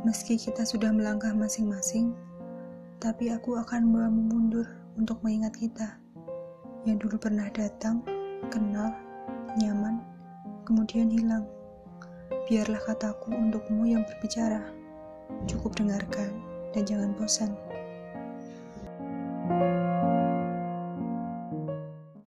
Meski kita sudah melangkah masing-masing, tapi aku akan membawamu mundur untuk mengingat kita yang dulu pernah datang, kenal, nyaman, kemudian hilang. Biarlah kataku untukmu yang berbicara. Cukup dengarkan dan jangan bosan.